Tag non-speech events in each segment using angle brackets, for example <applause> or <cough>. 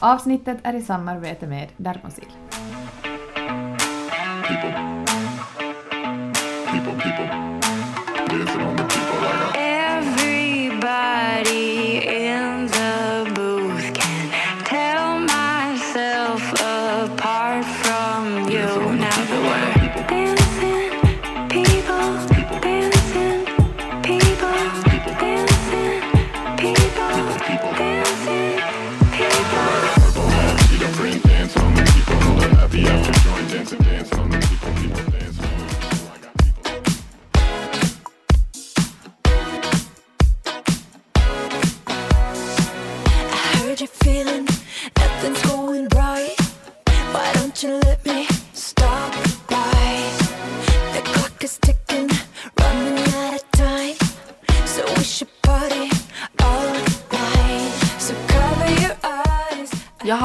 Avsnittet är i samarbete med Dermosil.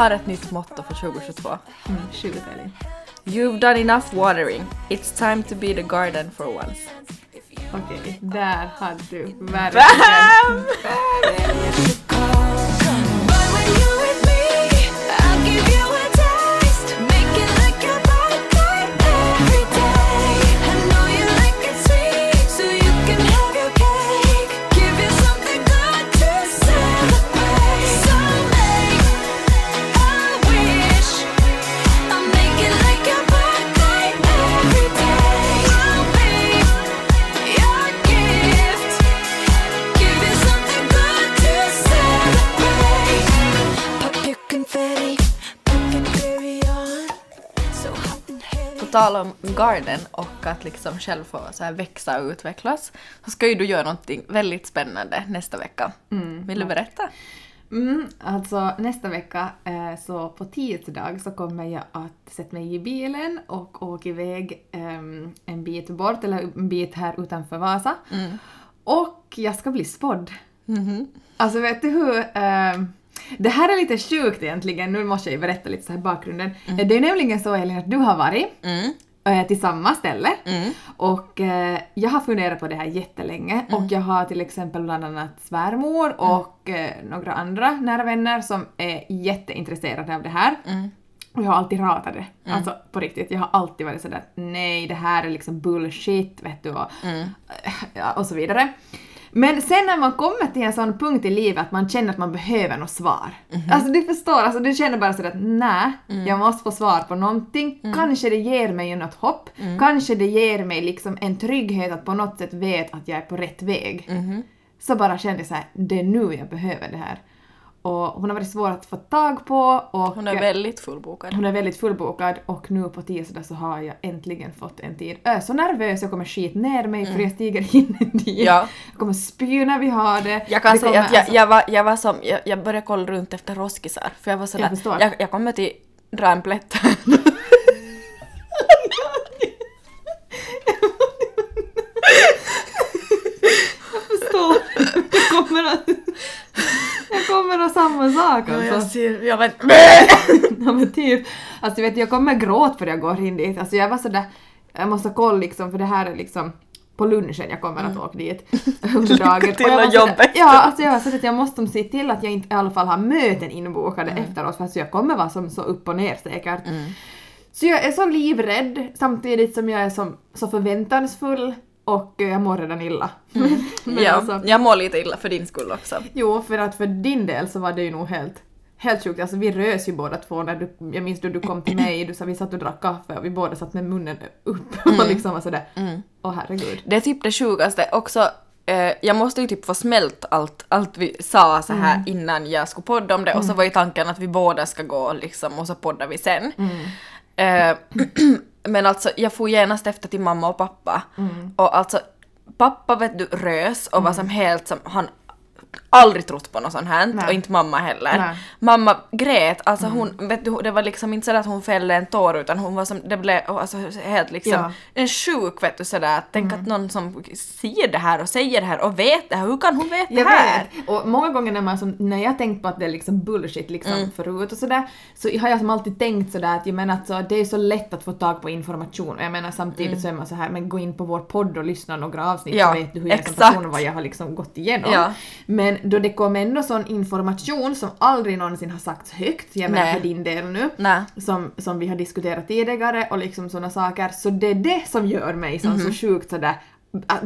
Har ett nytt motto för 2022. Mm, Shoot Elin. You've done enough watering. It's time to be the garden for once. Okej, där hade du verkligen... tal om garden och att liksom själv få så här växa och utvecklas så ska ju du göra någonting väldigt spännande nästa vecka. Vill du berätta? Mm, alltså nästa vecka, eh, så på tisdag så kommer jag att sätta mig i bilen och åka iväg ehm, en bit bort, eller en bit här utanför Vasa. Och jag ska bli spådd. Alltså vet du hur... ehm, det här är lite sjukt egentligen, nu måste jag ju berätta lite så här bakgrunden. Det är nämligen så Elin att du har varit Mm. Till samma ställe. Och eh, jag har funderat på det här jättelänge och jag har till exempel bland annat svärmor och eh, några andra nära vänner som är jätteintresserade av det här. Och jag har alltid ratat det. Alltså på riktigt, jag har alltid varit sådär nej det här är liksom bullshit vet du och, ja, och så vidare. Men sen när man kommer till en sån punkt i livet att man känner att man behöver något svar. Alltså du förstår, alltså du känner bara sådär att nej, jag måste få svar på någonting. Kanske det ger mig något hopp. Kanske det ger mig liksom en trygghet att på något sätt veta att jag är på rätt väg. Så bara kände jag såhär, det är nu jag behöver det här. Och hon har varit svår att få tag på och Hon är väldigt fullbokad. hon är väldigt fullbokad och nu på tisdag så har jag äntligen fått en tid. Jag är så nervös, jag kommer skit ner mig för jag stiger in dit. Mm. Ja. Jag kommer spy när vi har det. Jag kan Det säga att jag, alltså- jag, var, jag var som, jag, jag började kolla runt efter roskisar för jag var sådär, Jag förstår. jag, jag kommer till dra en plätt här. förstår. Jag kommer att... Jag kommer att samma sak Ja, jag alltså. ser, jag vet, <laughs> Ja men typ. Alltså vet, jag kommer gråta för jag går in dit. Alltså jag var sådär, jag måste kolla liksom för det här är liksom på lunchen jag kommer att åka dit. <laughs> Mm. till Och jobbet. Ja, alltså jag var så att jag måste se till att jag inte i alla fall har möten inbokade efteråt för att jag kommer vara som så upp och ner säkert. Så jag är så livrädd samtidigt som jag är som, så förväntansfull och eh, jag mår redan illa. <laughs> Men ja, alltså, jag mår lite illa för din skull också. Jo, för att för din del så var det ju nog helt, helt sjukt. Alltså vi rös ju båda två när du, jag minns då du kom till mig, du sa vi satt och drack kaffe och vi båda satt med munnen upp och <laughs> liksom var sådär, åh herregud. Det är typ det sjukaste också. Eh, jag måste ju typ få smält allt, allt vi sa så här innan jag skulle podda om det och så var ju tanken att vi båda ska gå liksom och så poddar vi sen. Eh, <clears throat> <clears throat> men alltså jag får genast efter till mamma och pappa. Och alltså pappa vet du rös och var som helt som han aldrig trott på något sånt här Nej. och inte mamma heller. Nej. Mamma grät, alltså hon, vet du, det var liksom inte så att hon fällde en tår utan hon var som, det blev alltså helt liksom Ja. en sjuk vet du sådär, tänk att någon som ser det här och säger det här och vet det här, hur kan hon veta Jag det här? vet! Och många gånger när, man som, när jag tänkt på att det är liksom bullshit liksom förut och sådär, så har jag som alltid tänkt sådär att jag menar att så, det är så lätt att få tag på information och jag menar samtidigt så är man så här men gå in på vår podd och lyssna några avsnitt Ja, så vet du hur jag är som exakt. person vad jag har liksom gått igenom. Ja. Men då det kom ändå sån information som aldrig någonsin har sagts högt, jag menar Nej. för din del nu, Nej. som, som vi har diskuterat tidigare och liksom såna saker, så det är det som gör mig som Mhm. så sjukt sådär,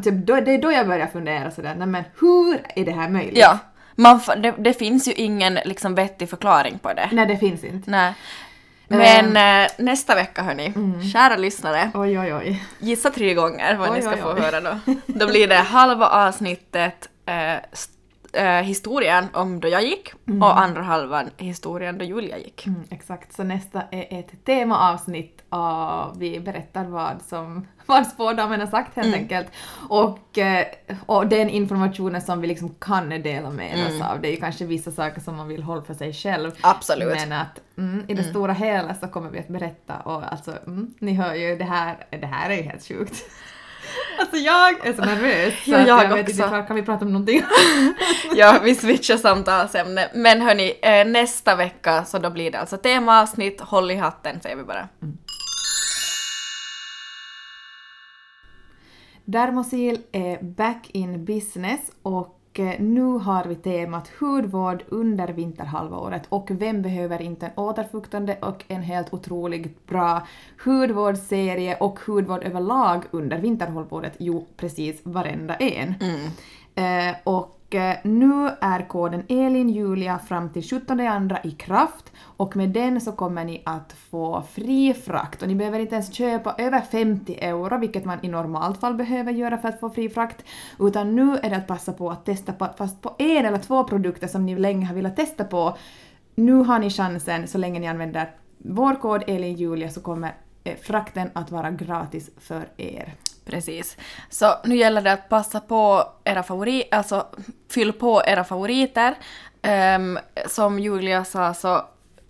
typ, då, det är då jag börjar fundera sådär, nej men hur är det här möjligt? Ja. Man, det, det finns ju ingen liksom vettig förklaring på det. Nej det finns inte. Nej. Men eh, nästa vecka hörni, kära lyssnare, Oj oj oj. gissa tre gånger vad Oj, ni ska oj, få oj. höra då. Då blir det halva avsnittet eh, eh, historien om då jag gick och andra halvan historien då Julia gick. Mm, exakt, så nästa är ett temaavsnitt och vi berättar vad som <laughs> vad spådamen har sagt helt enkelt. Och, eh, och den informationen som vi liksom kan dela med oss av. Det är ju kanske vissa saker som man vill hålla för sig själv. Absolut. Men att mm, i det stora hela så kommer vi att berätta och alltså, mm, ni hör ju det här, det här är ju helt sjukt. <laughs> <laughs> Alltså jag är så nervös så Ja, jag jag vet också. inte, kan vi prata om någonting? <laughs> Ja, vi switchar samtalsämne. Men hörni, eh, nästa vecka så då blir det alltså temaavsnitt, håll i hatten säger vi bara. Dermosil är back in business och nu har vi temat hudvård under vinterhalvåret och vem behöver inte en återfuktande och en helt otroligt bra hudvårdsserie och hudvård överlag under vinterhalvåret? Jo, precis varenda en. Eh, och och eh, nu är koden ELINJULIA fram till 17.2 i kraft. Och med den så kommer ni att få fri frakt. Och ni behöver inte ens köpa över 50 euro, vilket man i normalt fall behöver göra för att få fri frakt, utan nu är det att passa på att testa på, fast på en eller två produkter som ni länge har velat testa på. Nu har ni chansen, så länge ni använder vår kod ELINJULIA så kommer Eh, frakten att vara gratis för er. Precis. Så nu gäller det att passa på era favoriter, alltså fyll på era favoriter. Um, som Julia sa så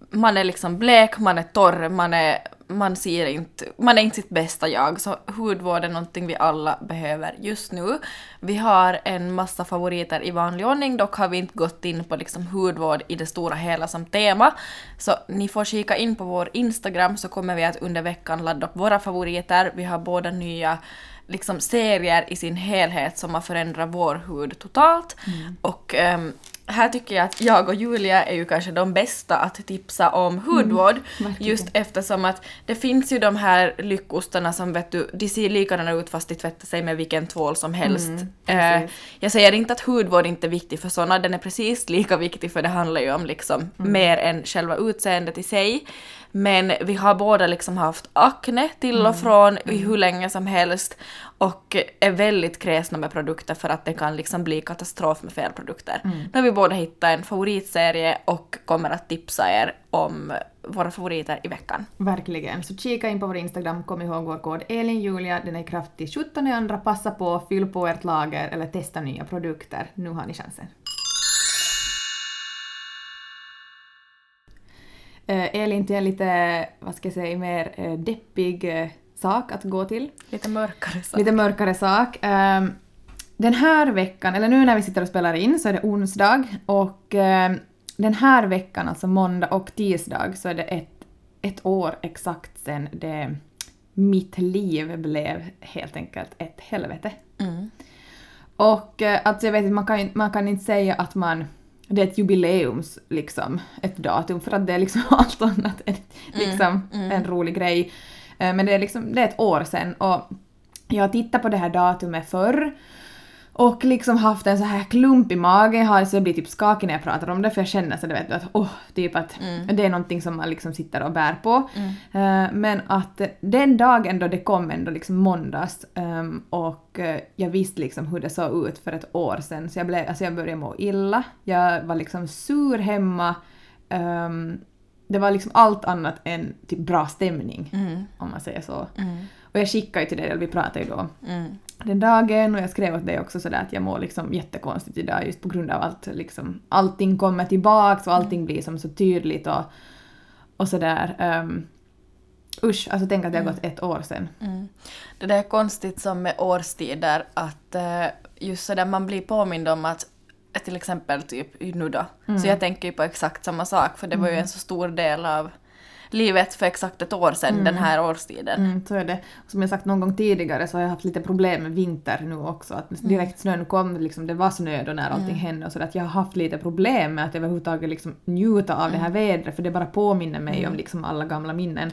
man är liksom blek, man är torr, man är man ser inte, man är inte sitt bästa jag, så hudvård är någonting vi alla behöver just nu. Vi har en massa favoriter i vanlig ordning, dock har vi inte gått in på liksom hudvård i det stora hela som tema. Så ni får kika in på vår Instagram så kommer vi att under veckan ladda upp våra favoriter. Vi har båda nya liksom serier i sin helhet som har förändrat vår hud totalt. Och ehm, här tycker jag att jag och Julia är ju kanske de bästa att tipsa om hudvård. verkligen. just eftersom att det finns ju de här lyckostarna som vet du, de ser likadana ut fast de tvättar sig med vilken tvål som helst. eh, precis. jag säger inte att hudvård inte är viktig för sådana, den är precis lika viktig för det handlar ju om liksom mer än själva utseendet i sig. Men vi har båda liksom haft akne till och från i hur länge som helst och är väldigt kräsna med produkter för att det kan liksom bli katastrof med fel produkter. Nu har vi båda hittat en favoritserie och kommer att tipsa er om våra favoriter i veckan. Verkligen. Så kika in på vår Instagram, kom ihåg vår kod ELINJULIA, den är i kraft till 17 andra. Passa på, fyll på ert lager eller testa nya produkter. Nu har ni chansen. Eh, Elin, till en lite, vad ska jag säga, mer eh, deppig eh, sak att gå till. Lite mörkare så. Lite mörkare sak. Ehm, den här veckan, eller nu när vi sitter och spelar in så är det onsdag och ehm, den här veckan, alltså måndag och tisdag, så är det ett, ett år exakt sedan det, mitt liv blev helt enkelt ett helvete. Mm. Och eh, alltså jag vet man kan, man kan inte säga att man det är ett jubileums, liksom, ett datum, för att det är liksom <laughs> allt annat än liksom, en rolig grej. Eh, Men det är liksom, det är ett år sedan och jag har tittat på det här datumet förr och liksom haft en så här klump i magen, jag har så jag blir typ skakig när jag pratar om det för jag känner så du vet att åh, typ att det är någonting som man liksom sitter och bär på. Eh, men att den dagen då det kom ändå liksom måndags ehm, och eh, jag visste liksom hur det såg ut för ett år sedan så jag, blev, alltså jag började må illa, jag var liksom sur hemma. ehm, det var liksom allt annat än typ bra stämning, om man säger så. Och jag skickade ju till dig, eller vi pratade ju då Mm. den dagen och jag skrev åt dig också sådär att jag mår liksom jättekonstigt idag just på grund av att liksom allting kommer tillbaks och allting blir som så tydligt och, och sådär. Um, usch, alltså tänk att det har gått ett år sedan. Mm. Det där är konstigt som med årstider att eh, just sådär man blir påmind om att till exempel typ nu då. Så jag tänker ju på exakt samma sak för det var ju en så stor del av livet för exakt ett år sedan den här årstiden. Mm, så är det. Som jag sagt någon gång tidigare så har jag haft lite problem med vinter nu också. Att direkt snön kom, liksom, det var snö då när allting hände och så att jag har haft lite problem med att överhuvudtaget liksom njuta av det här vädret för det bara påminner mig om liksom alla gamla minnen.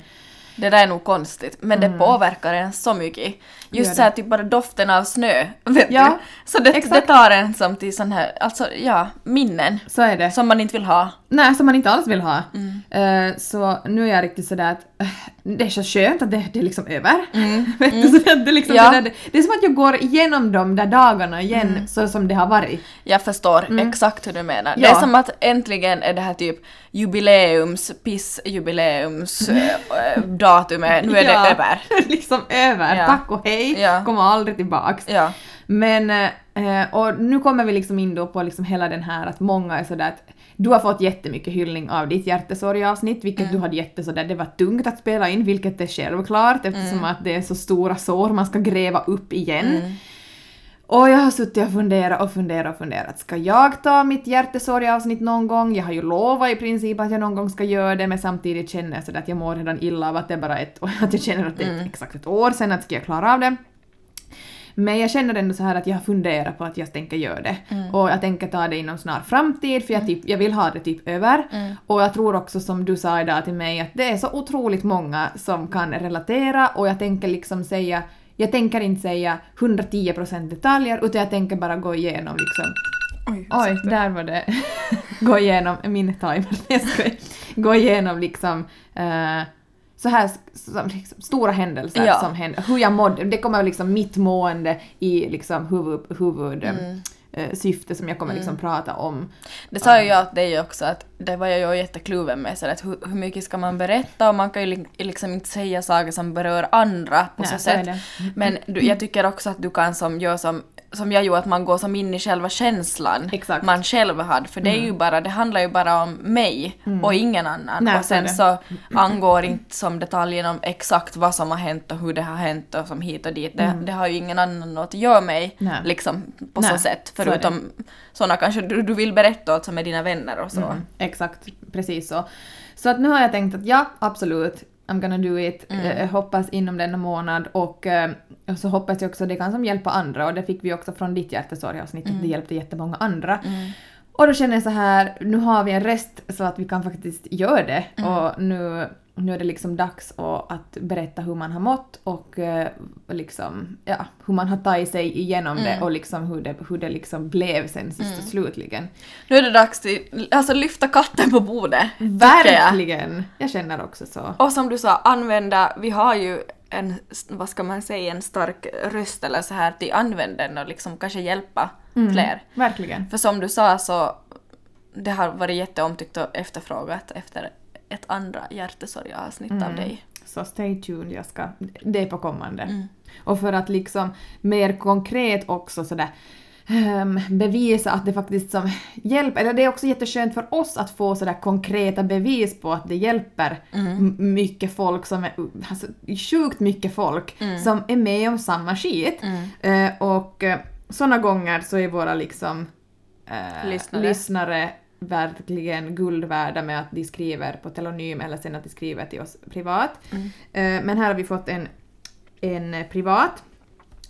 Det där är nog konstigt, men det påverkar en så mycket. Mm. Just det. så här typ bara doften av snö, <laughs> vet Ja, du? Så det, det tar en som till sån här, alltså ja, minnen. Så är det. Som man inte vill ha. Nej, som man inte alls vill ha. Mm. Eh, så nu är jag riktigt sådär att eh, det är så skönt att det, det är liksom över. Mm. <laughs> Vet du, så att det, är liksom Ja. det, där, det är som att jag går igenom de där dagarna igen Mm. så som det har varit. Jag förstår exakt hur du menar. Det Mm. Ja. är som att äntligen är det här typ jubileums, piss-jubileums äh, äh, datumet, nu är <laughs> Ja, det över. <laughs> liksom över. Ja. Tack och hej. Ja. Kommer aldrig tillbaks. Ja. Men, eh, och nu kommer vi liksom in då på liksom hela den här att många är sådär att du har fått jättemycket hyllning av ditt hjärtesorgavsnitt, vilket du hade jätte sådär, det var tungt att spela in, vilket är självklart eftersom att det är så stora sår man ska gräva upp igen. Och jag har suttit och funderat och funderat och funderat. Ska jag ta mitt hjärtesorgavsnitt någon gång? Jag har ju lovat i princip att jag någon gång ska göra det men samtidigt känner jag sådär att jag mår redan illa av att det är bara ett <laughs> att jag känner att det är exakt ett år sedan att ska jag klara av det. Men jag känner ändå så här att jag funderar på att jag tänker göra det. Och jag tänker ta det inom snar framtid för jag, typ, jag vill ha det typ över. Och jag tror också som du sa idag till mig att det är så otroligt många som kan relatera och jag tänker liksom säga jag tänker inte säga 110% detaljer utan jag tänker bara gå igenom liksom Oj, Oj, där var det. <laughs> gå igenom min timer. <laughs> Jag ska gå igenom liksom eh, så här som, liksom, stora händelser Ja. som händer. Hur jag mådde. Det kommer liksom mitt mående i liksom huvud, huvud Mm. Eh, syfte som jag kommer liksom prata om. Det sa ju jag till dig också att det var jag ju jättekluven med så att hur, hur mycket ska man berätta och man kan ju li- liksom inte säga saker som berör andra på Nej, så så sätt. det. Men du, jag tycker också att du kan som gör som som jag gjorde att man går som in i själva känslan Exakt. Mm. man själv hade för det är ju bara, det handlar ju bara om mig och ingen annan Nej, och så sen så angår inte som detaljen om exakt vad som har hänt och hur det har hänt och som hit och dit. Det, det har ju ingen annan att göra Mm. Nej. liksom på Nej, så sätt så förutom sådana kanske du, du vill berätta åt som är dina vänner och så. Mm, exakt, precis så. Så att nu har jag tänkt att ja, absolut, I'm gonna do it. Mm. Eh, hoppas inom denna månad och, eh, och så hoppas jag också det kan som hjälpa andra och det fick vi också från ditt hjärtesorgavsnitt Mm. det hjälpte jättemånga andra. Och då känner jag så här, nu har vi en rest så att vi kan faktiskt göra det Mm. och nu, nu är det liksom dags att, att berätta hur man har mått och eh, liksom, ja, hur man har tagit sig igenom Mm. det och liksom hur det, hur det liksom blev sen sist och slutligen. Nu är det dags till, alltså lyfta katten på bordet. tycker jag. Verkligen! Jag känner också så. Och som du sa, använda, vi har ju en, vad ska man säga, en stark röst eller så här till använd den och liksom kanske hjälpa Mm. fler. Verkligen. För som du sa så, det har varit jätteomtyckt och efterfrågat efter ett andra hjärtesorgavsnitt Mm. av dig. Så stay tuned, jag ska, det är på kommande. Och för att liksom mer konkret också sådär bevisa att det faktiskt som hjälper, eller det är också jätteskönt för oss att få sådär konkreta bevis på att det hjälper m- mycket folk som är, alltså sjukt mycket folk som är med om samma skit. Eh, och eh, såna gånger så är våra liksom eh, Lyssnare. lyssnare verkligen guld värda med att de skriver på telonym eller sen att de skriver till oss privat. Eh, men här har vi fått en, en privat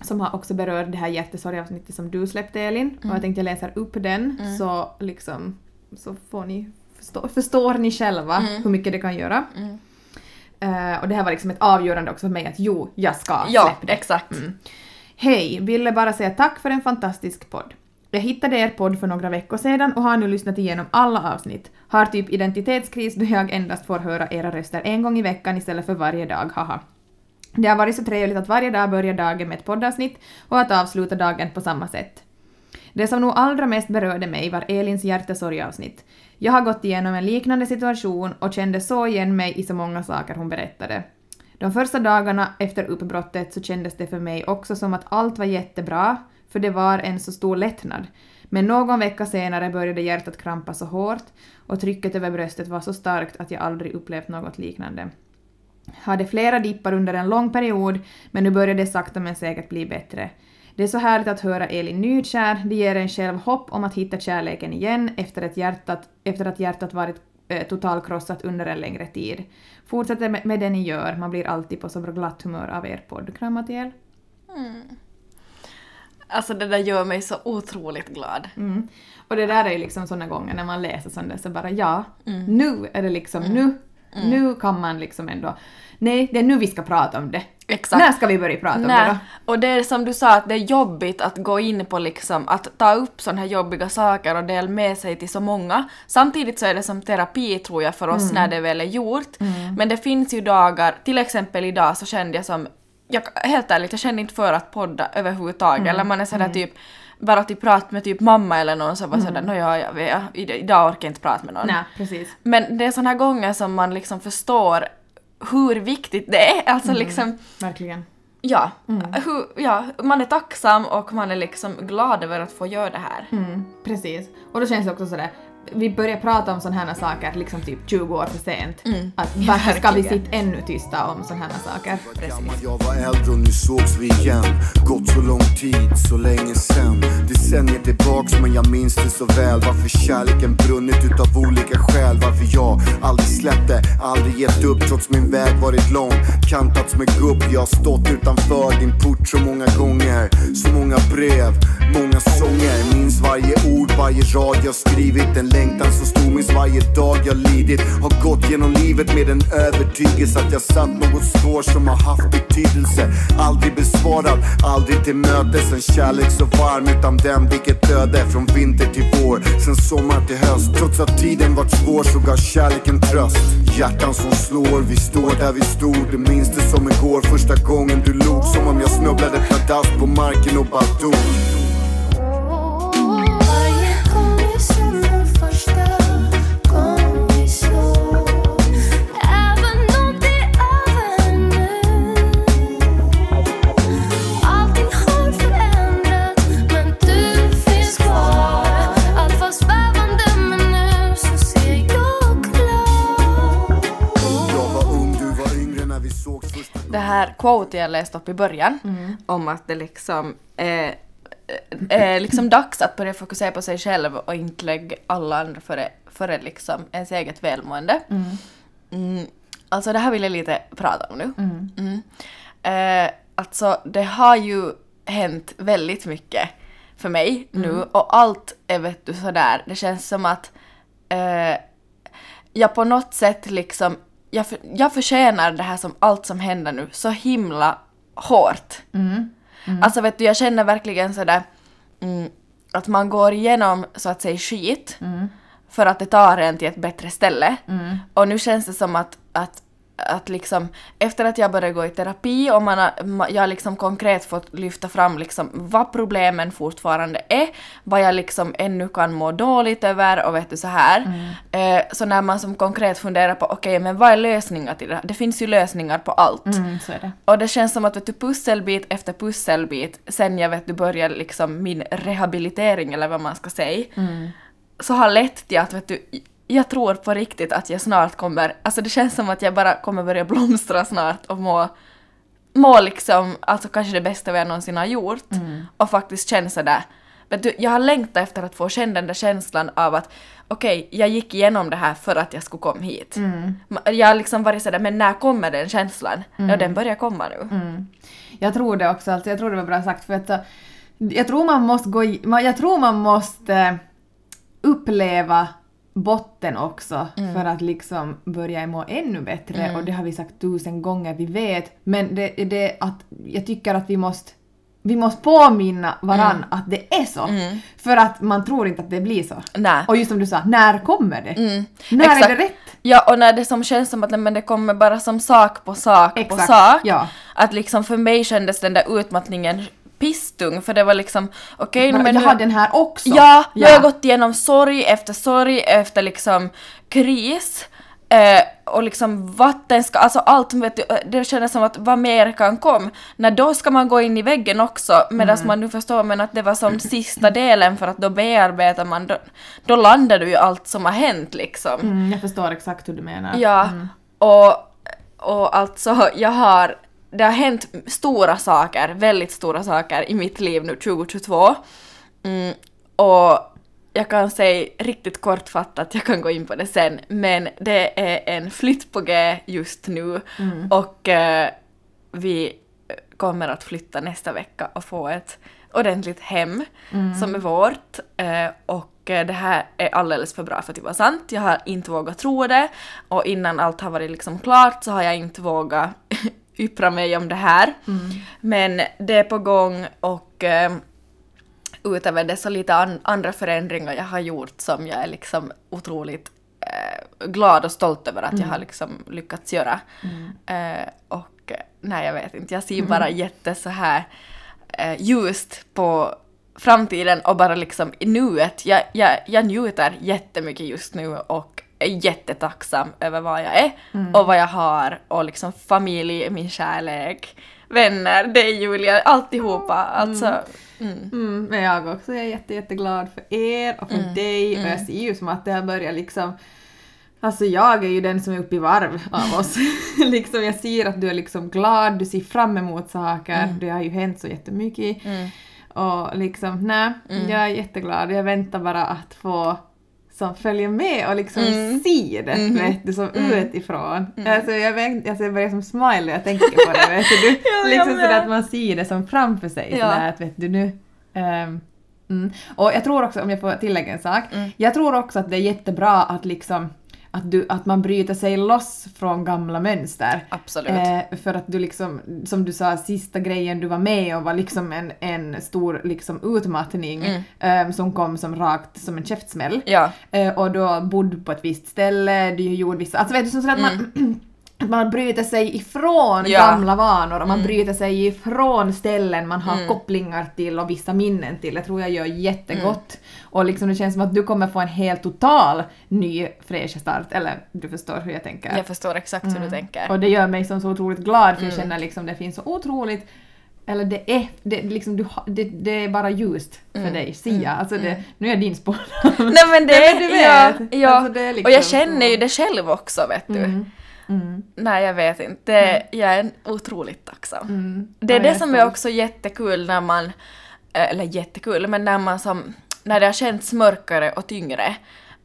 som har också berört det här hjärtesorgavsnittet som du släppte Elin. Och jag tänkte jag läser upp den så liksom så får ni förstå, förstår ni själva hur mycket det kan göra. Eh, och det här var liksom ett avgörande också för mig att jo, jag ska Ja, släppa det. exakt. Hej! Ville bara säga tack för en fantastisk podd. Jag hittade er podd för några veckor sedan och har nu lyssnat igenom alla avsnitt. Har typ identitetskris då jag endast får höra era röster en gång i veckan istället för varje dag, haha. Det har varit så trevligt att varje dag börja dagen med ett poddavsnitt och att avsluta dagen på samma sätt. Det som nog allra mest berörde mig var Elins hjärtesorgavsnitt. Jag har gått igenom en liknande situation och kände så igen mig i så många saker hon berättade. De första dagarna efter uppbrottet så kändes det för mig också som att allt var jättebra, för det var en så stor lättnad. Men någon vecka senare började hjärtat krampa så hårt och trycket över bröstet var så starkt att jag aldrig upplevt något liknande. Hade flera dippar under en lång period, men nu börjar det sakta men säkert bli bättre. Det är så härligt att höra Elin nykär, det ger en själv hopp om att hitta kärleken igen efter, ett hjärtat, efter att hjärtat varit eh, totalkrossat under en längre tid. Fortsätter med, med det ni gör, man blir alltid på så glatt humör av er podd. Kramar till er. Alltså det där gör mig så otroligt glad. Mm. Och det där är ju liksom såna gånger när man läser sånt där så bara ja, nu är det liksom nu, nu kan man liksom ändå, nej det är nu vi ska prata om det. Exakt. När ska vi börja prata om det då? och det är som du sa att det är jobbigt att gå in på liksom att ta upp sådana här jobbiga saker och dela med sig till så många. Samtidigt så är det som terapi tror jag för oss när det väl är gjort. Men det finns ju dagar, till exempel idag så kände jag som, jag, helt ärligt jag kände inte för att podda överhuvudtaget eller man är sådär typ bara typ prata med typ mamma eller någon som var sådär nåja jag, jag, idag orkar jag inte prata med någon. Nej, precis. Men det är sådana här gånger som man liksom förstår hur viktigt det är. Alltså liksom, Verkligen. ja, hur, ja, man är tacksam och man är liksom glad över att få göra det här. Mm, precis. Och då känns det också sådär, vi börjar prata om sådana här saker liksom typ 20 år för sent. Att varför ska vi sitta ännu tysta om sådana här saker? gammal, jag var äldre och nu sågs vi igen. Gått så lång tid, så länge sen. Decennier tillbaks men jag minns det så väl. Varför kärleken brunnit utav olika skäl? Varför jag aldrig släppte, aldrig gett upp Trots min väg varit lång. Kantats med gubb, jag har stått utanför din port så många gånger. Så många brev, många sånger. Minns varje ord, varje rad jag skrivit En längtan så stor, minns varje dag jag lidit. Har gått genom livet med en övertygelse Att jag satt något spår som har haft betydelse. Aldrig besvarad, aldrig till mötes. En kärlek så varm utan den, vilket öde Från vinter till vår, sen sommar till höst Trots att tiden varit svår så gav kärleken tröst. Hjärtan som slår, vi står där vi stod. Du minns det som igår, första gången du log. Som om jag snubblade pladask på marken och bara dog. Quote jag läste upp i början om att det liksom är, är liksom dags att börja fokusera på sig själv och inte lägga alla andra före, före liksom ens eget välmående. Mm. Alltså det här vill jag lite prata om nu. Mm. Eh, alltså det har ju hänt väldigt mycket för mig nu och allt är vet du sådär, det känns som att eh, jag på något sätt liksom, jag, för, jag förtjänar det här som allt som händer nu så himla hårt. Alltså vet du, jag känner verkligen sådär mm, att man går igenom så att säga skit för att det tar en till ett bättre ställe. Och nu känns det som att, att att liksom, efter att jag började gå i terapi och man har, jag har liksom konkret fått lyfta fram liksom vad problemen fortfarande är, vad jag liksom ännu kan må dåligt över och vet du så här. Eh, så när man som konkret funderar på okej men vad är lösningar till det här? Det finns ju lösningar på allt. Mm, det. Och det känns som att vet du, pusselbit efter pusselbit, sen jag vet du började liksom min rehabilitering eller vad man ska säga, så har lett till att vet du, jag tror på riktigt att jag snart kommer, alltså det känns som att jag bara kommer börja blomstra snart och må, må liksom, alltså kanske det bästa vi någonsin har gjort och faktiskt känna sådär, vet du, jag har längtat efter att få känna den där känslan av att okej, jag gick igenom det här för att jag skulle komma hit. Ma- Jag har liksom varit sådär, men när kommer den känslan? Ja, den börjar komma nu. Jag tror det också, alltså, jag tror det var bra sagt för att så, jag tror man måste gå jag tror man måste uppleva botten också för att liksom börja må ännu bättre och det har vi sagt tusen gånger, vi vet. Men det är det att jag tycker att vi måste vi måste påminna varann att det är så. För att man tror inte att det blir så. Nej. Och just som du sa, när kommer det? När Exakt. är det rätt? Ja, och när det som känns som att men det kommer bara som sak på sak på Exakt, sak. ja. Att liksom för mig kändes den där utmattningen pisstung för det var liksom okej Bara, men jag har den här också. Ja, har jag gått igenom sorg efter sorg efter liksom kris. Eh, och liksom vatten ska, alltså allt vet du, eh, det kändes som att vad mer kan komma. När då ska man gå in i väggen också medan Mm. man nu förstår men att det var som sista delen för att då bearbetar man, då, då landar du ju allt som har hänt liksom. Mm, jag förstår exakt hur du menar. Ja, och, och alltså jag har, det har hänt stora saker, väldigt stora saker i mitt liv nu 2022. Mm, och jag kan säga riktigt kortfattat, jag kan gå in på det sen, men det är en flytt på G just nu och eh, vi kommer att flytta nästa vecka och få ett ordentligt hem som är vårt. Eh, och eh, det här är alldeles för bra för att vara sant. Jag har inte vågat tro det och innan allt har varit liksom klart så har jag inte vågat yppra mig om det här. Men det är på gång och eh, utöver det så lite an- andra förändringar jag har gjort som jag är liksom otroligt eh, glad och stolt över att jag har liksom lyckats göra. Eh, och eh, nej, jag vet inte, jag ser bara jätte så här eh, ljust på framtiden och bara liksom i nuet. Jag, jag, jag njuter jättemycket just nu och är jättetacksam över vad jag är och vad jag har och liksom familj, min kärlek, vänner, dig Julia, alltihopa. Alltså, mm. Mm, men jag också är jätte, jätteglad för er och för Mm, dig och jag ser ju som att det har börjat liksom Alltså jag är ju den som är uppe i varv av oss. <laughs> liksom jag ser att du är liksom glad, du ser fram emot saker, Mm. det har ju hänt så jättemycket. Och liksom, nej, Mm. jag är jätteglad. Jag väntar bara att få som följer med och liksom Mm. se det, Mhm. vet du, som Mm. utifrån. Alltså jag, vet, alltså jag börjar som smile jag tänker på det, vet du. <laughs> jag liksom sådär att man ser det som framför sig, Ja. sådär att vet du nu. ehm, mm. Och jag tror också, om jag får tillägga en sak, Mm. jag tror också att det är jättebra att liksom att, du, att man bryter sig loss från gamla mönster. Absolut. Eh, för att du liksom, som du sa, sista grejen du var med om var liksom en, en stor liksom utmattning eh, som kom som rakt som en käftsmäll. Ja. Eh, och då bodde på ett visst ställe, du gjorde vissa... Alltså vet du, som så att man, <clears throat> att man bryter sig ifrån Mm. Ja. gamla vanor och man bryter sig ifrån ställen man har kopplingar till och vissa minnen till. Det tror jag gör jättegott. Och liksom det känns som att du kommer få en helt total ny fräsch start. Eller du förstår hur jag tänker. Jag förstår exakt hur du tänker. Och det gör mig som så otroligt glad för jag känner liksom det finns så otroligt eller det är, det, liksom du, det, det är bara ljust för dig, Sia. Alltså det, nu är jag din spådom. <laughs> Nej men det, Nej, men du ja, vet. ja. Alltså, det är liksom och jag känner så. ju det själv också vet du. Mm. Mm. Nej jag vet inte, det, jag är otroligt tacksam. Mm. Det är Ja, det jag som är också jättekul när man, eh, eller jättekul, men när man som, när det har känts mörkare och tyngre,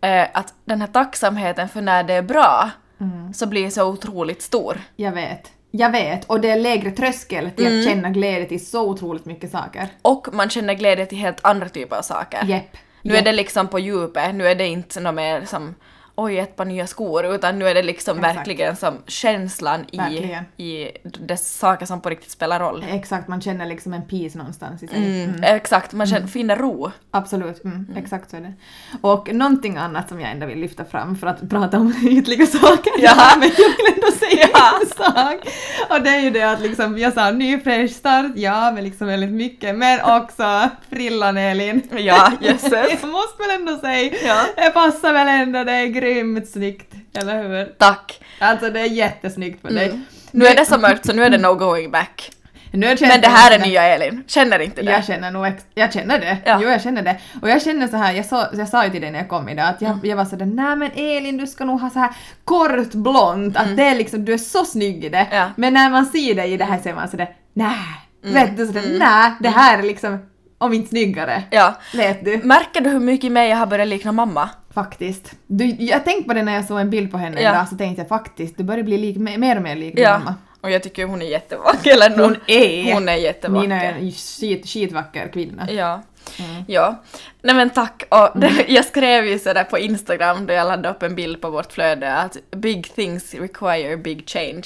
eh, att den här tacksamheten för när det är bra Mm. så blir så otroligt stor. Jag vet. Jag vet. Och det är lägre tröskel till Mm. att känna glädje till så otroligt mycket saker. Och man känner glädje till helt andra typer av saker. Jepp. Nu är det liksom på djupet, nu är det inte något mer som oj ett par nya skor utan nu är det liksom Exakt. verkligen som känslan i, Verkligen. i de saker som på riktigt spelar roll. Exakt, man känner liksom en peace någonstans i sig. Mm, Exakt, man känner, finner ro. Absolut, mm, exakt så är det. Och någonting annat som jag ändå vill lyfta fram för att prata om <laughs> ytliga saker. Ja. <laughs> men jag vill ändå säga en sak. Och det är ju det att liksom, jag sa ny fräsch start, ja men liksom väldigt mycket, men också frillan Elin. Ja, jösses. <laughs> jag måste väl ändå säga, Ja. det passar väl ändå, det är grymt snyggt, eller hur? Tack. Alltså det är jättesnyggt på dig. Mm. Nu är det så mörkt så nu är det no going back. Men det här är nya Elin, känner inte det? Jag känner nog, jag känner det. Ja. Jo, jag känner det. Och jag känner så här, jag sa, jag sa ju till dig när jag kom idag att jag, Mm. jag var sådär nej men Elin du ska nog ha så här kort blont, att det är liksom, du är så snygg i det. Mm. Ja. Men när man ser dig i det här ser man sådär nej, Mm. vet du sådär nej, det här är liksom om inte snyggare. Ja. Vet du? Märker du hur mycket mer jag har börjat likna mamma? Faktiskt. Du, jag tänkte på det när jag såg en bild på henne Ja. idag så tänkte jag faktiskt, du börjar bli lik, mer och mer lik din mamma. Och jag tycker hon är jättevacker. Eller Hon är! Hon är jättevacker. Nina är en skit, skitvacker kvinna. Ja. Mm. Ja. Nej men tack. Och det, jag skrev ju sådär på Instagram då jag laddade upp en bild på vårt flöde att big things require big change.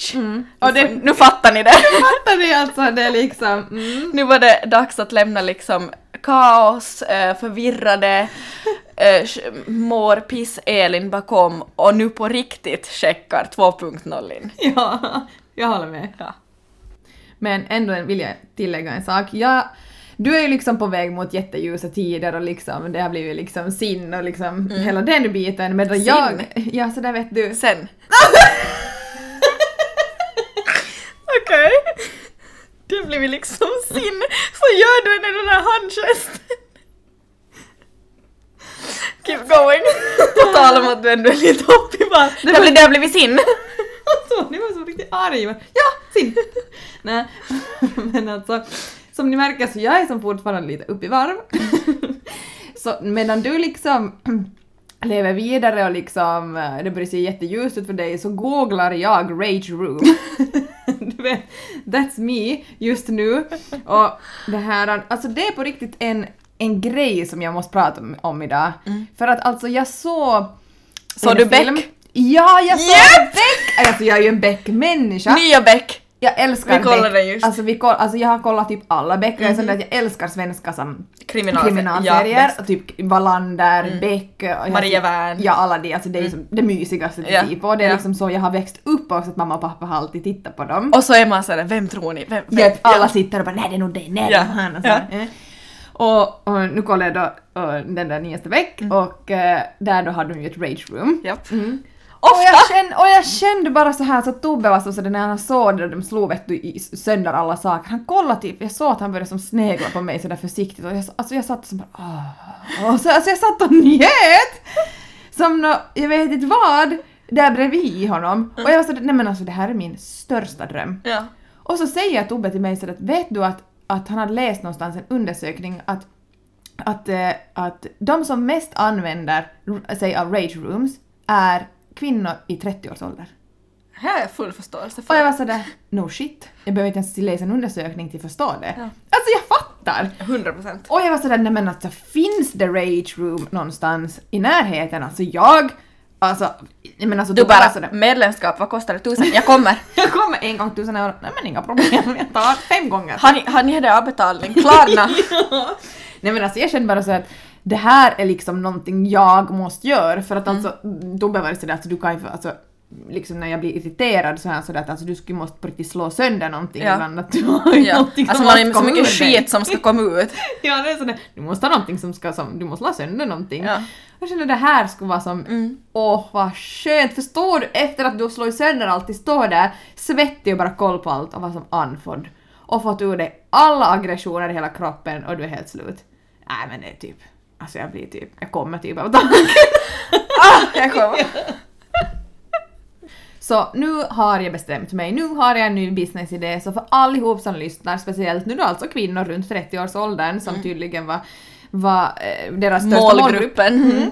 Och Och det- nu fattar ni det. Fattar ni alltså? Det liksom... Mm. nu var det dags att lämna liksom kaos, eh, förvirrade, <laughs> eh, mår piss Elin bakom och nu på riktigt checkar 2.0 in. <laughs> Ja, jag håller med. Ja. Men ändå vill jag tillägga en sak. Jag, du är ju liksom på väg mot jätteljusa tider och liksom det har blivit liksom sin och liksom hela den biten. Medan Sin? jag... Ja, så där vet du. Sen. <laughs> Okej. Det blir liksom sin. Så gör du den där handgesten. Keep going. På tal om att du ändå är lite i varv. Det, det har blivit sin. Så, ni var så riktigt arg. men- Ja, sin! Nej, <laughs> men alltså som ni märker så jag är som fortfarande lite upp i varv. <laughs> Så medan du liksom <clears throat> lever vidare och liksom eh, det börjar se jätteljust ut för dig så googlar jag Rage Room. <laughs> <laughs> vet, that's me just nu. Och det här, alltså det är på riktigt en, en grej som jag måste prata om, om idag. För att alltså jag såg... Såg du Beck? Ja, jag såg Yep! Beck! Alltså jag är ju en Beck-människa. Nya Beck! Jag älskar Vi kollade Beck. just. Alltså, vi koll, alltså jag har kollat typ alla Beck och jag att jag älskar svenska som Kriminalse- kriminalserier. ja, och typ Wallander, Beck, och jag Maria typ- Wern. Ja, alla de. Alltså det är som det mysigaste Ja, att se på. Det är ja. liksom så jag har växt upp också att mamma och pappa har alltid tittat på dem. Och så är man sådär, vem tror ni? Vem, vem? Ja, alla sitter och bara nej det är nog det, nej det Ja, är han och så. ja. eh. Och, och nu kollar jag då eh, den där nyaste Beck Mm. och eh, där då hade de ju ett rage room. Japp. Och jag, kände, och jag kände bara så här så Tobbe var så, så när han såg det och de slog vet du, i sönder alla saker. Han kollade typ, jag såg att han började som snegla på mig sådär försiktigt och jag, alltså jag satt som bara åh. Och så, alltså jag satt och njöt! Som nå, jag vet inte vad, där bredvid honom. Och jag var sådär, nej men alltså det här är min största dröm. Ja. Och så säger Tobbe till mig sådär att vet du att, att han hade läst någonstans en undersökning att, att, eh, att de som mest använder sig av rage rooms är kvinnor i 30-årsåldern. Här har jag full förståelse Och för. jag var sådär, no shit, jag behöver inte ens läsa en undersökning till att förstå det. Ja. Alltså jag fattar! 100 procent. Och jag var sådär, nej men alltså finns det rage room någonstans i närheten? Alltså jag, alltså, men alltså Du bara, sådär, medlemskap, vad kostar det? Tusen? Jag kommer. <laughs> jag kommer en gång tusen euro, nej men inga problem, jag tar fem gånger. Har ni, har ni det avbetalning? Klarna? <laughs> Ja. Nej men alltså jag kände bara så att det här är liksom någonting jag måste göra för att alltså Tobbe var sådär att du kan ju alltså liksom när jag blir irriterad så är han sådär att alltså du skulle måste på riktigt slå sönder någonting Ja. ibland att du har ja. någonting Alltså som man har så mycket skit som ska komma ut. <laughs> Ja det är sådär, du måste ha någonting som ska som, du måste slå sönder någonting. Ja. Jag kände det här skulle vara som, Mm. åh vad skönt, förstår du efter att du har slagit sönder allt, står där svettig och bara koll på allt och vara som andfådd. Och fått ur dig alla aggressioner i hela kroppen och du är helt slut. Nej men det är typ, alltså jag blir typ, jag kommer typ av tanken. <laughs> Ah, jag kommer. <laughs> Så nu har jag bestämt mig, nu har jag en ny businessidé så för allihop som lyssnar, speciellt nu då alltså kvinnor runt 30-årsåldern som tydligen var, var eh, deras största målgrupp. Målgruppen. Mm.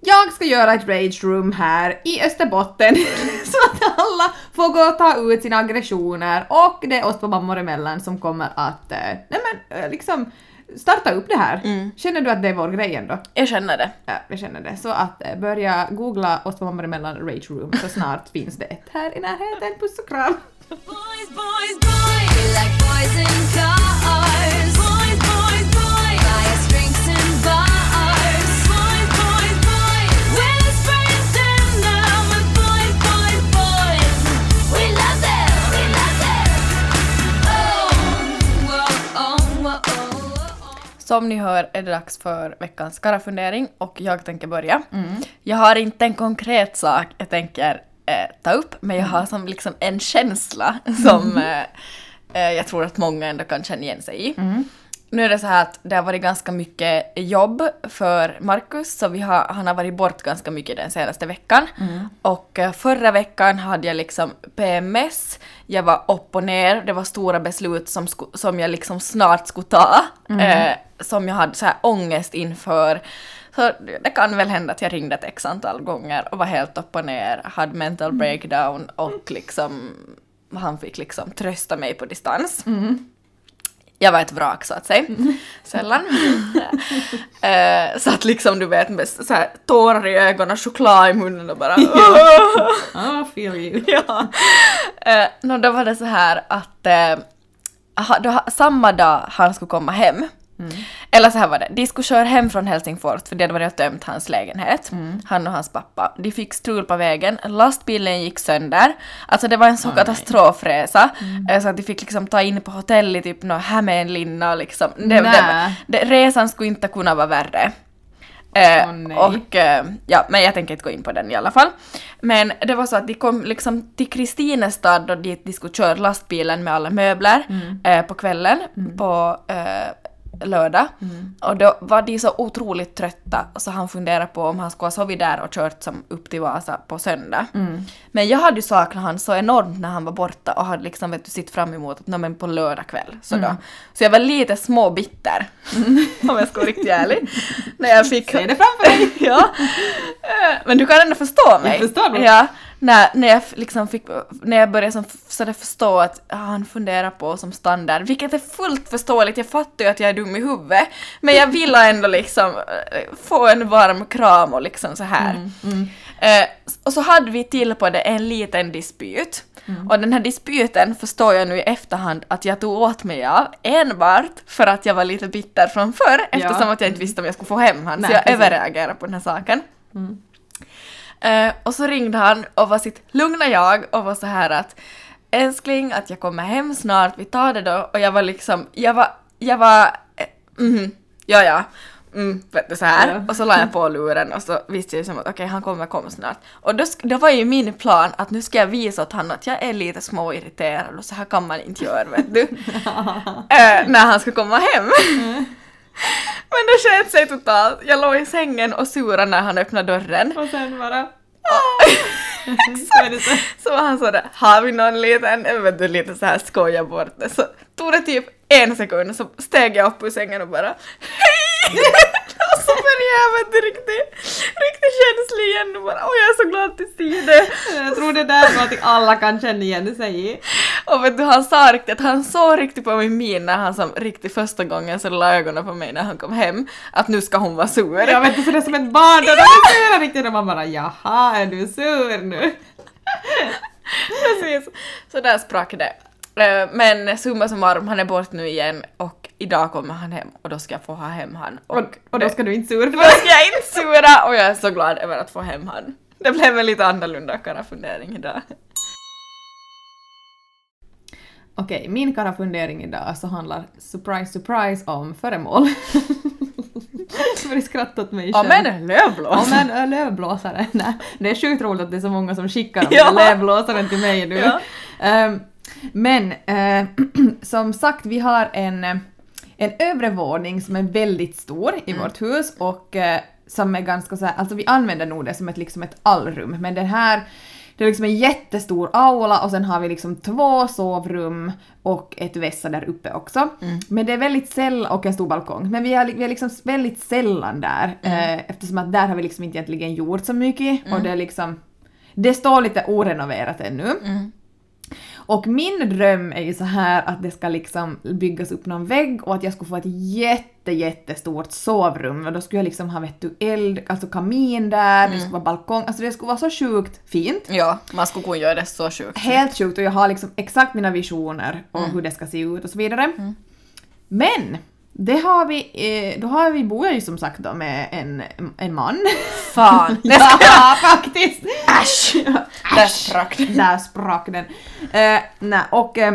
Jag ska göra ett rage room här i Österbotten <laughs> så att alla får gå och ta ut sina aggressioner och det är oss på mammor emellan som kommer att eh, nej men, eh, liksom starta upp det här. Mm. Känner du att det är vår grej ändå? Jag känner det. Ja, jag känner det. Så att eh, börja googla oss på mammor emellan rage room så snart <laughs> finns det ett här i närheten. Puss och kram! Boys, boys, boys. We like boys in cars. Boys, Som ni hör är det dags för veckans karafundering och jag tänker börja. Jag har inte en konkret sak jag tänker eh, ta upp men jag har som liksom en känsla som eh, eh, jag tror att många ändå kan känna igen sig i. Nu är det så här att det har varit ganska mycket jobb för Markus, så vi har, han har varit bort ganska mycket den senaste veckan. Och eh, förra veckan hade jag liksom PMS, jag var upp och ner, det var stora beslut som, som jag liksom snart skulle ta, eh, som jag hade så här ångest inför. Så det kan väl hända att jag ringde ett x antal gånger och var helt upp och ner, hade mental breakdown och liksom han fick liksom trösta mig på distans. Jag var ett vrak så att säga. <laughs> Sällan. eh, så att liksom du vet med så här, tårar i ögonen, choklad i munnen och bara <laughs> Ah, feel you. <laughs> ja. Eh, no, då var det så här att eh, då, samma dag han skulle komma hem, eller så här var det, de skulle köra hem från Helsingfors för det hade varit och tömt hans lägenhet, han och hans pappa. De fick strul på vägen, lastbilen gick sönder, alltså det var en så katastrofresa, eh, så att de fick liksom ta in på hotell i typ nå Hämeenlinna liksom, det, det, det, resan skulle inte kunna vara värre. Eh, nej. och eh, ja, men jag tänker inte gå in på den i alla fall. Men det var så att de kom liksom till Kristinestad och dit de skulle köra lastbilen med alla möbler Mm. eh, på kvällen. På, lördag. Och då var de så otroligt trötta så han funderade på om han skulle ha sovit där och kört som upp till Vasa på söndag. Men jag hade ju saknat han så enormt när han var borta och hade liksom vet du, sitt fram emot att "Nå, men på lördag kväll. Så, då. så jag var lite småbitter, <laughs> om jag ska vara riktigt ärlig. när jag fick... Se det framför dig! <laughs> ja. Eh, Men du kan ändå förstå mig. förstår det. Ja. När, när jag liksom fick, när jag började som sådär förstå att ah, han funderar på som standard, vilket är fullt förståeligt, jag fattar ju att jag är dum i huvudet, men jag ville ändå liksom eh, få en varm kram och liksom så här. Eh, och så hade vi till på det en liten dispyt. Och den här dispyten förstår jag nu i efterhand att jag tog åt mig av enbart för att jag var lite bitter från förr eftersom att jag inte visste om jag skulle få hem. Nej, så jag precis. överreagerade på den här saken. Eh, och så ringde han och var sitt lugna jag och var så här att älskling att jag kommer hem snart, vi tar det då och jag var liksom, jag var, jag var, mhm, ja ja, mm, vet du så här. Ja. Och så la jag på luren och så visste jag som att okej han kommer komma snart. Och då, då var ju min plan att nu ska jag visa åt honom att jag är lite småirriterad och så här kan man inte göra vet du. <laughs> Eh, när han ska komma hem. <laughs> Men det sket sig totalt. Jag låg i sängen och surade när han öppnade dörren. Och sen bara... <laughs> Exakt! Så <laughs> var han sådär, har vi någon liten, vet du, lite så här skoja bort det. Så tog det typ en sekund så steg jag upp ur sängen och bara hej! Och så började jag vet du riktigt, riktigt känslig igen och bara åh jag är så glad att du ser det. Jag tror det där är något alla kan känna igen sig i. Och vet du, han sa riktigt, han såg riktigt på min min när han som riktigt första gången så la ögonen på mig när han kom hem att nu ska hon vara sur. Jag vet inte, det är som ett barn där de är sura riktigt och man bara jaha, är du sur nu? Precis. Så där sprack det. Eh, Men summa summarum, han är bort nu igen och idag kommer han hem och då ska jag få ha hem han. Och, och då det- ska du inte sur <laughs> då ska jag inte sura och jag är så glad över att få hem han. Det blev en lite annorlunda fundering idag. Okej, min kara fundering idag så handlar surprise surprise om föremål. <laughs> Jag börjar skratta åt mig själv. men lövblås! Ja men ö, lövblåsare. Nej, det är sjukt roligt att det är så många som skickar de <laughs> Ja. lövblåsaren till mig nu. Ja. Ehm, men eh, <clears throat> som sagt, vi har en, eh, en övre våning som är väldigt stor i Mm. vårt hus och eh, som är ganska så här, alltså vi använder nog det som ett, liksom ett allrum, men den här det är liksom en jättestor aula och sen har vi liksom två sovrum och ett vässa där uppe också. Mm. Men det är väldigt sällan, och en stor balkong, men vi är, vi är liksom väldigt sällan där Mm. eh, eftersom att där har vi liksom inte egentligen gjort så mycket och det är liksom det står lite orenoverat ännu. Mm. Och min dröm är ju så här att det ska liksom byggas upp någon vägg och att jag skulle få ett jätte, jättestort sovrum och då skulle jag liksom ha vet du, eld, alltså kamin där, det skulle vara balkong, alltså det skulle vara så sjukt fint. Ja, man skulle kunna göra det så sjukt. Helt sjukt och jag har liksom exakt mina visioner om hur det ska se ut och så vidare. Men det har vi, eh, då har vi, bor jag ju som sagt då med en, en man. Fan! <laughs> <laughs> ja, faktiskt! Äsch! <laughs> Där sprack det. Där sprack den. Eh, nej, och eh,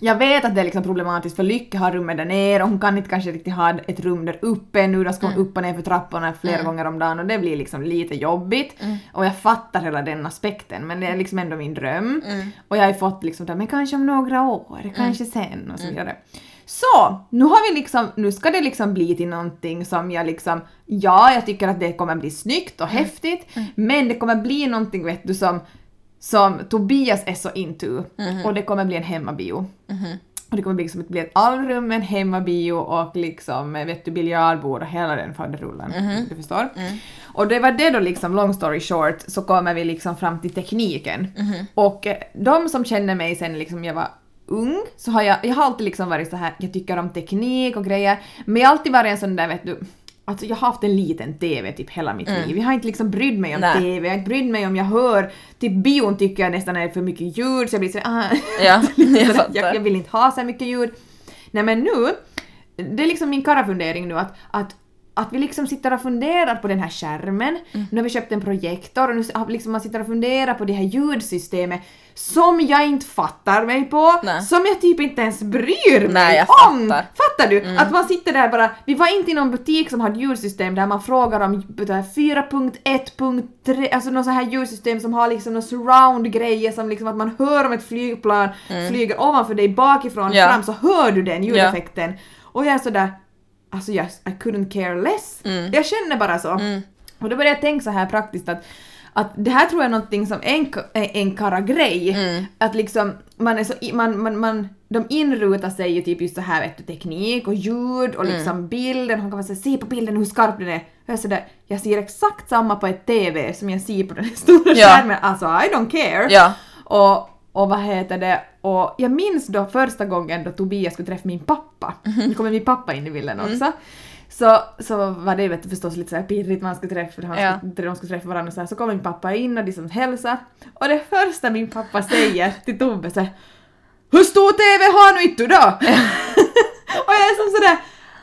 jag vet att det är liksom problematiskt för Lycka har rummet där nere och hon kan inte kanske riktigt ha ett rum där uppe nu, då ska hon upp och ner för trapporna flera gånger om dagen och det blir liksom lite jobbigt. Och jag fattar hela den aspekten men det är liksom ändå min dröm. Och jag har ju fått liksom det, men kanske om några år, kanske sen och så vidare. Så, nu har vi liksom, nu ska det liksom bli till någonting som jag liksom, ja jag tycker att det kommer bli snyggt och häftigt, men det kommer bli någonting vet du som som Tobias är så into och det kommer bli en hemmabio. Och det kommer bli, liksom, bli ett allrum, en hemmabio och liksom vet du biljardbord och hela den faderullen. Du förstår? Och det var det då liksom, long story short, så kommer vi liksom fram till tekniken. Och eh, de som känner mig sen liksom jag var ung så har jag, jag har alltid liksom varit så här, jag tycker om teknik och grejer, men jag har alltid varit en sån där vet du, Alltså jag har haft en liten TV typ hela mitt liv. Jag har inte liksom brytt mig om Nej. TV, jag har inte brytt mig om jag hör, typ bion tycker jag nästan är för mycket ljud så jag blir så ah, Ja, <laughs> jag jag, jag vill inte ha så mycket ljud. Nej men nu, det är liksom min karafundering nu att, att att vi liksom sitter och funderar på den här skärmen, Mm. nu har vi köpt en projektor och nu liksom man sitter och funderar på det här ljudsystemet som jag inte fattar mig på, Nej. som jag typ inte ens bryr mig Nej, om. fattar. Fattar du? Att man sitter där bara, vi var inte i någon butik som hade ljudsystem där man frågar om det här 4.1.3, alltså någon sån här ljudsystem som har liksom någon surround-grejer som liksom att man hör om ett flygplan flyger ovanför dig bakifrån Mm. Ja. fram så hör du den ljudeffekten. Och jag är sådär alltså jag, I couldn't care less. Jag känner bara så. Och då började jag tänka så här praktiskt att att det här tror jag är någonting som är en, en kara-grej. Att liksom, man är så, man, man, man, de inrutar sig ju typ just så här vet du, teknik och ljud och liksom bilden. Han kan vara så här, se på bilden hur skarp den är. Jag, är så där, jag ser exakt samma på ett TV som jag ser på den stora Ja. skärmen. Alltså I don't care. Ja. Och, och vad heter det, och jag minns då första gången då Tobias skulle träffa min pappa. Nu kommer min pappa in i bilden också. Så, så var det vet du, förstås lite så här pirrigt, man skulle träffa, han Ja. skulle, de skulle träffa varandra så, här. så kommer min pappa in och de som hälsar. Och det första min pappa säger till Tobbe så här, Hur stor TV har nu inte då? <laughs> och jag är som sådär,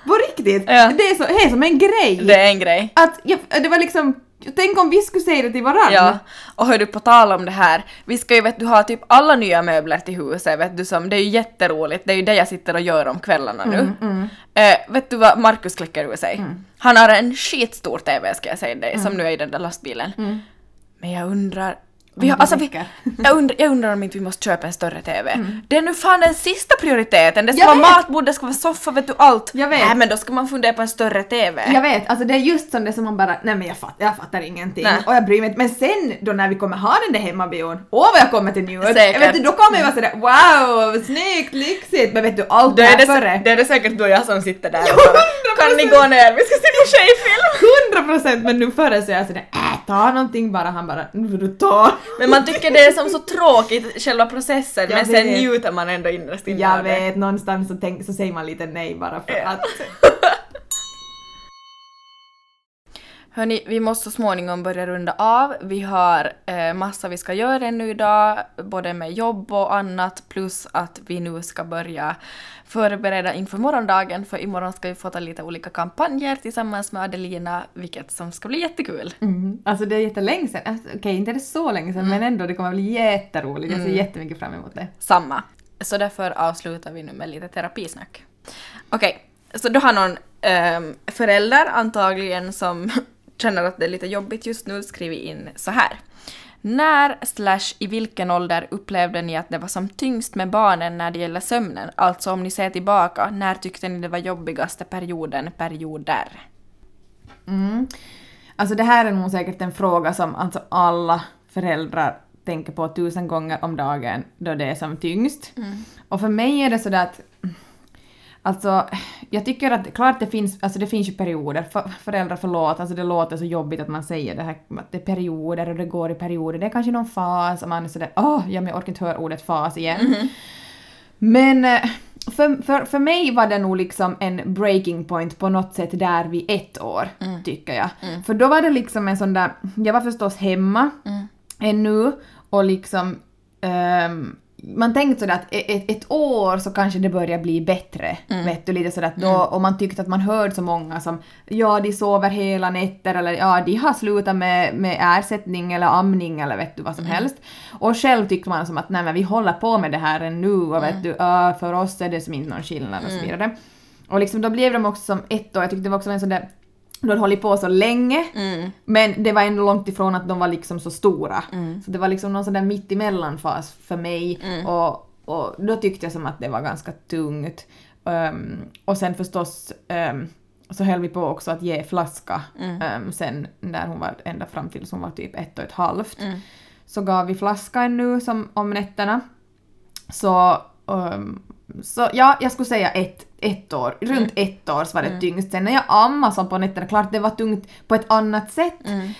på riktigt, Ja. det, är så, det är som en grej. Det är en grej. Att jag, det var liksom, tänk om vi skulle säga det till varandra. Ja, och hör du på tal om det här, vi ska ju vet du ha typ alla nya möbler till huset vet du som, det är ju jätteroligt, det är ju det jag sitter och gör om kvällarna nu. Eh, vet du vad Markus kläcker ur sig? Han har en skitstor TV ska jag säga dig, som nu är i den där lastbilen. Men jag undrar, vi har, alltså vi, jag, undrar, jag undrar om inte vi måste köpa en större TV. Det är nu fan den sista prioriteten, det ska Jag vara vet. matbord, det ska vara soffa, vet du allt. Jag vet. Nej men då ska man fundera på en större TV. Jag vet, alltså det är just som det som man bara, nej men jag fattar, jag fattar ingenting Nej. och jag bryr mig inte. Men sen då när vi kommer ha den där hemmabion, åh vad jag kommer till njut! Vet du, då kommer jag vara sådär wow, snyggt, lyxigt, men vet du allt det är det, före. det är det säkert då jag som sitter där och bara, Kan ni 100%. gå ner, vi ska se på tjejfilm! 100 procent men nu före så är jag sådär, äh, ta någonting bara, han bara, nu får du ta. Men man tycker det är som så tråkigt, själva processen, Jag men sen vet. njuter man ändå innerst inne Jag vet, någonstans så, tänk, så säger man lite nej bara för att. <laughs> Hörni, vi måste så småningom börja runda av. Vi har eh, massa vi ska göra ännu idag, både med jobb och annat, plus att vi nu ska börja förbereda inför morgondagen, för imorgon ska vi få ta lite olika kampanjer tillsammans med Adelina, vilket som ska bli jättekul. Mm. Alltså det är jättelänge sedan, alltså, okej inte är det så länge sedan men ändå det kommer bli jätteroligt, jag ser jättemycket fram emot det. Samma. Så därför avslutar vi nu med lite terapisnack. Okej, så du har någon ehm, förälder antagligen som känner att det är lite jobbigt just nu skriver in så här. När slash i vilken ålder upplevde ni att det var som tyngst med barnen när det gäller sömnen? Alltså om ni ser tillbaka, när tyckte ni det var jobbigaste perioden, perioder? Mm. Alltså det här är nog säkert en fråga som alltså alla föräldrar tänker på tusen gånger om dagen då det är som tyngst. Och för mig är det sådär att Alltså, jag tycker att klart det finns, alltså det finns ju perioder. För, föräldrar förlåt, alltså det låter så jobbigt att man säger det här att det är perioder och det går i perioder. Det är kanske någon fas och man är sådär åh, men jag orkar inte höra ordet fas igen. Men eh, för, för, för mig var det nog liksom en breaking point på något sätt där vid ett år, tycker jag. För då var det liksom en sån där, jag var förstås hemma ännu och liksom ehm, man tänkte sådär att e- ett, ett år så kanske det börjar bli bättre. Vet du, lite sådär att då, och man tyckte att man hörde så många som ja, de sover hela nätter eller ja, de har slutat med, med ersättning eller amning eller vet du vad som helst. Och själv tyckte man som att nej men vi håller på med det här ännu och vet du, ja, för oss är det som inte någon skillnad och så vidare. Och liksom då blev de också som ett år, jag tyckte det var också en sån där de hade hållit på så länge, men det var ändå långt ifrån att de var liksom så stora. Så det var liksom någon sån där mittemellanfas för mig och, och då tyckte jag som att det var ganska tungt. Ehm, och sen förstås ehm, så höll vi på också att ge flaska ehm, sen när hon var ända fram tills hon var typ ett och ett halvt. Så gav vi flaska ännu som om nätterna. Så, så ja, jag skulle säga ett, ett år. Runt ett år så var det tyngst. Sen när jag ammade som på nätterna, klart det var tungt på ett annat sätt.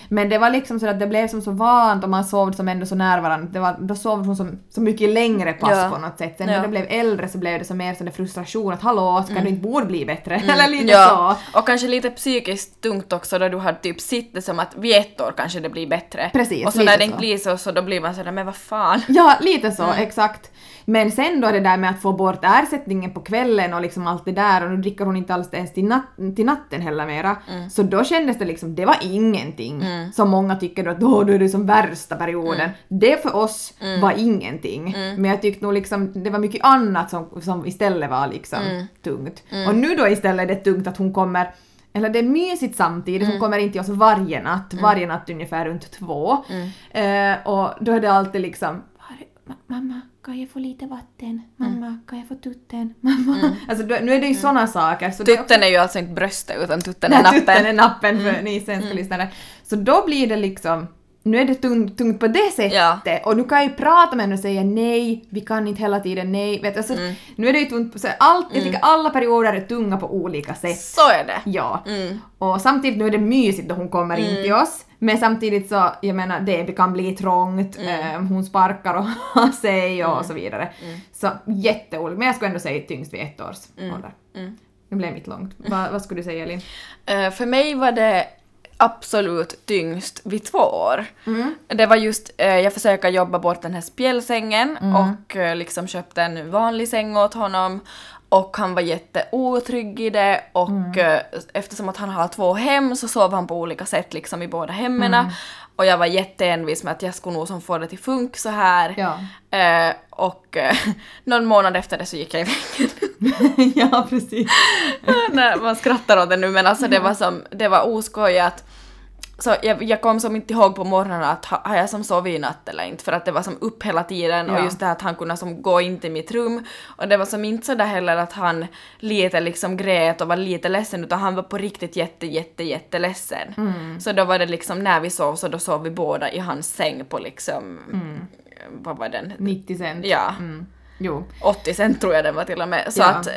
Men det var liksom så att det blev som så vant och man sov som ändå så nära varandra. Det var, då sov hon som, så mycket längre pass Ja. på något sätt. Sen Ja. när det blev äldre så blev det så mer sån frustration att hallå, ska du inte borde bli bättre? Eller lite så. Ja, och kanske lite psykiskt tungt också då du har typ sett som att vid ett år kanske det blir bättre. Precis, Och så när det inte så. blir så, så då blir man sådär men vad fan. Ja, lite så, exakt. Men sen då det där med att få bort ersättningen på kvällen och liksom allt det där och nu dricker hon inte alls ens till, nat- till natten heller mera. Så då kändes det liksom, det var ingenting. Som många tycker då att då, är det som värsta perioden. Det för oss var ingenting. Men jag tyckte nog liksom, det var mycket annat som, som istället var liksom tungt. Och nu då istället är det tungt att hon kommer eller det är mysigt samtidigt, hon kommer in till oss varje natt, varje natt ungefär runt två. Eh, och då är det alltid liksom, "Var är- mamma, kan jag få lite vatten? Mamma, kan jag få tutten? <laughs> Mamma. Alltså då, nu är det ju såna saker. Så är också- Tutten är ju alltså inte bröstet utan tutten är nappen. tutten är nappen för ni svenska lyssnare. Så då blir det liksom, nu är det tungt, tungt på det sättet Ja. och nu kan jag ju prata med henne och säga nej, vi kan inte hela tiden nej. Vet, du, alltså, Mm. Nu är det ju tungt på så allt, jag tycker alla perioder är tunga på olika sätt. Så är det. Ja. Mm. Och samtidigt nu är det mysigt då hon kommer in till oss. Men samtidigt så, jag menar, det kan bli trångt, Mm. eh, hon sparkar och <laughs> har sig och så vidare. Så jätteolika, men jag skulle ändå säga tyngst vid ett års Mm. ålder. Nu blev mitt långt. Va, vad skulle du säga Elin? Eh, för mig var det absolut tyngst vid två år. Mm. Det var just, eh, jag försöker jobba bort den här spjälsängen Mm. och eh, liksom köpte en vanlig säng åt honom. Och han var jätteotrygg i det och Mm. eh, eftersom att han har två hem så sov han på olika sätt liksom i båda hemmen. Och jag var jätteenvis med att jag skulle nog som få det till funk så här. Ja. Eh, och eh, <laughs> någon månad efter det så gick jag i väggen. <laughs> ja, precis. <laughs> Nej, man skrattar åt det nu men alltså det var som, det var oskojat. Så jag, jag kom som inte ihåg på morgonen att ha, har jag som sovit i natt eller inte för att det var som upp hela tiden och Ja. just det här att han kunde som gå in till mitt rum och det var som inte så där heller att han lite liksom grät och var lite ledsen utan han var på riktigt jätte jätte jätteledsen. Mm. Så då var det liksom när vi sov så då sov vi båda i hans säng på liksom, vad var den? 90 cent. Ja. Mm. Jo. 80 cent tror jag den var till och med. Så Ja. att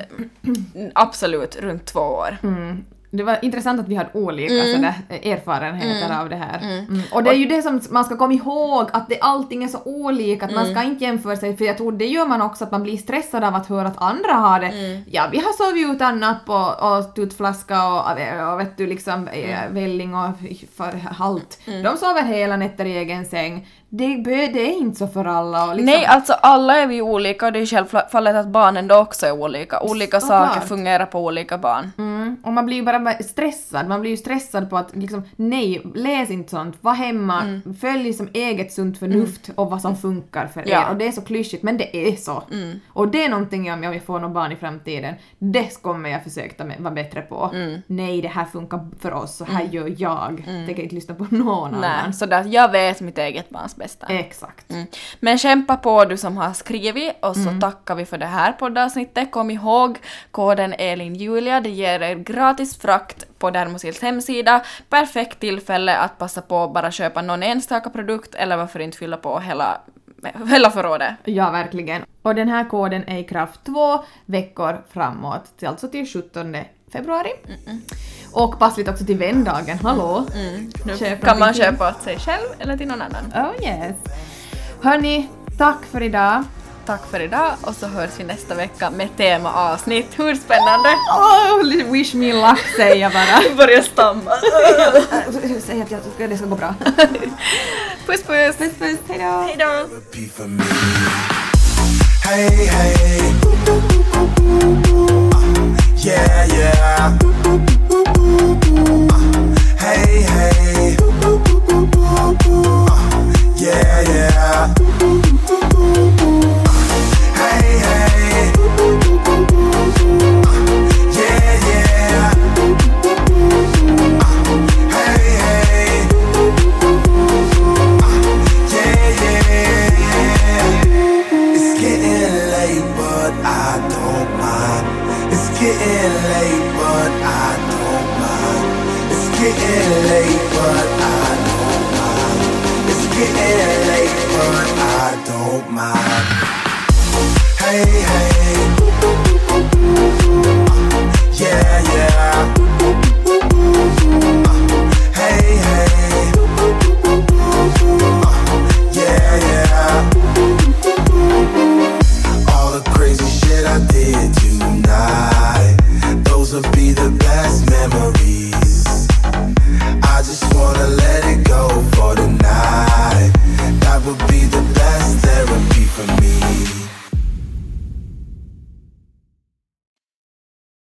mm, absolut runt två år. Mm. Det var intressant att vi hade olika sådär, eh, erfarenheter av det här. Mm. Och det är ju det som man ska komma ihåg, att det, allting är så olika, att man ska inte jämföra sig, för jag tror det gör man också att man blir stressad av att höra att andra har det. Ja, vi har sovit utan napp och, och tuttflaska och, och vet du liksom eh, välling och för allt. De sover hela nätter i egen säng. Det, det är inte så för alla. Och liksom, Nej, alltså alla är vi olika och det är självfallet att barnen då också är olika. Olika Såklart. saker fungerar på olika barn. Mm, och man blir ju bara stressad, man blir ju stressad på att liksom, nej, läs inte sånt, var hemma, följ som eget sunt förnuft och vad som funkar för Ja. er. Och det är så klyschigt, men det är så. Och det är någonting om jag får något barn i framtiden, det kommer jag försöka vara bättre på. Nej, det här funkar för oss, så här gör jag. Tänker inte lyssna på någon Nej, annan. så där, jag vet mitt eget barns bästa. Exakt. Mm. Men kämpa på du som har skrivit och så tackar vi för det här poddavsnittet. Kom ihåg koden ELINJULIA, det ger er gratis frakt på Dermosils hemsida. Perfekt tillfälle att passa på att bara köpa någon enstaka produkt eller varför inte fylla på hela, <laughs> hela förrådet. Ja, verkligen. Och den här koden är i kraft två veckor framåt, till- alltså till 17 februari. Och passligt också till vändagen, hallå! Nu Köp kan man köpa åt sig själv eller till någon annan. Oh yes. Hörni, tack för idag. Tack för idag och så hörs vi nästa vecka med temaavsnitt. Hur spännande! Oh, wish me luck säger jag bara. <laughs> Börja stamma. Säg att jag det ska gå bra. <laughs> Puss puss! Puss puss, hejdå! Hejdå! Hey, hey. Uh, yeah, yeah. Uh, hey, hey.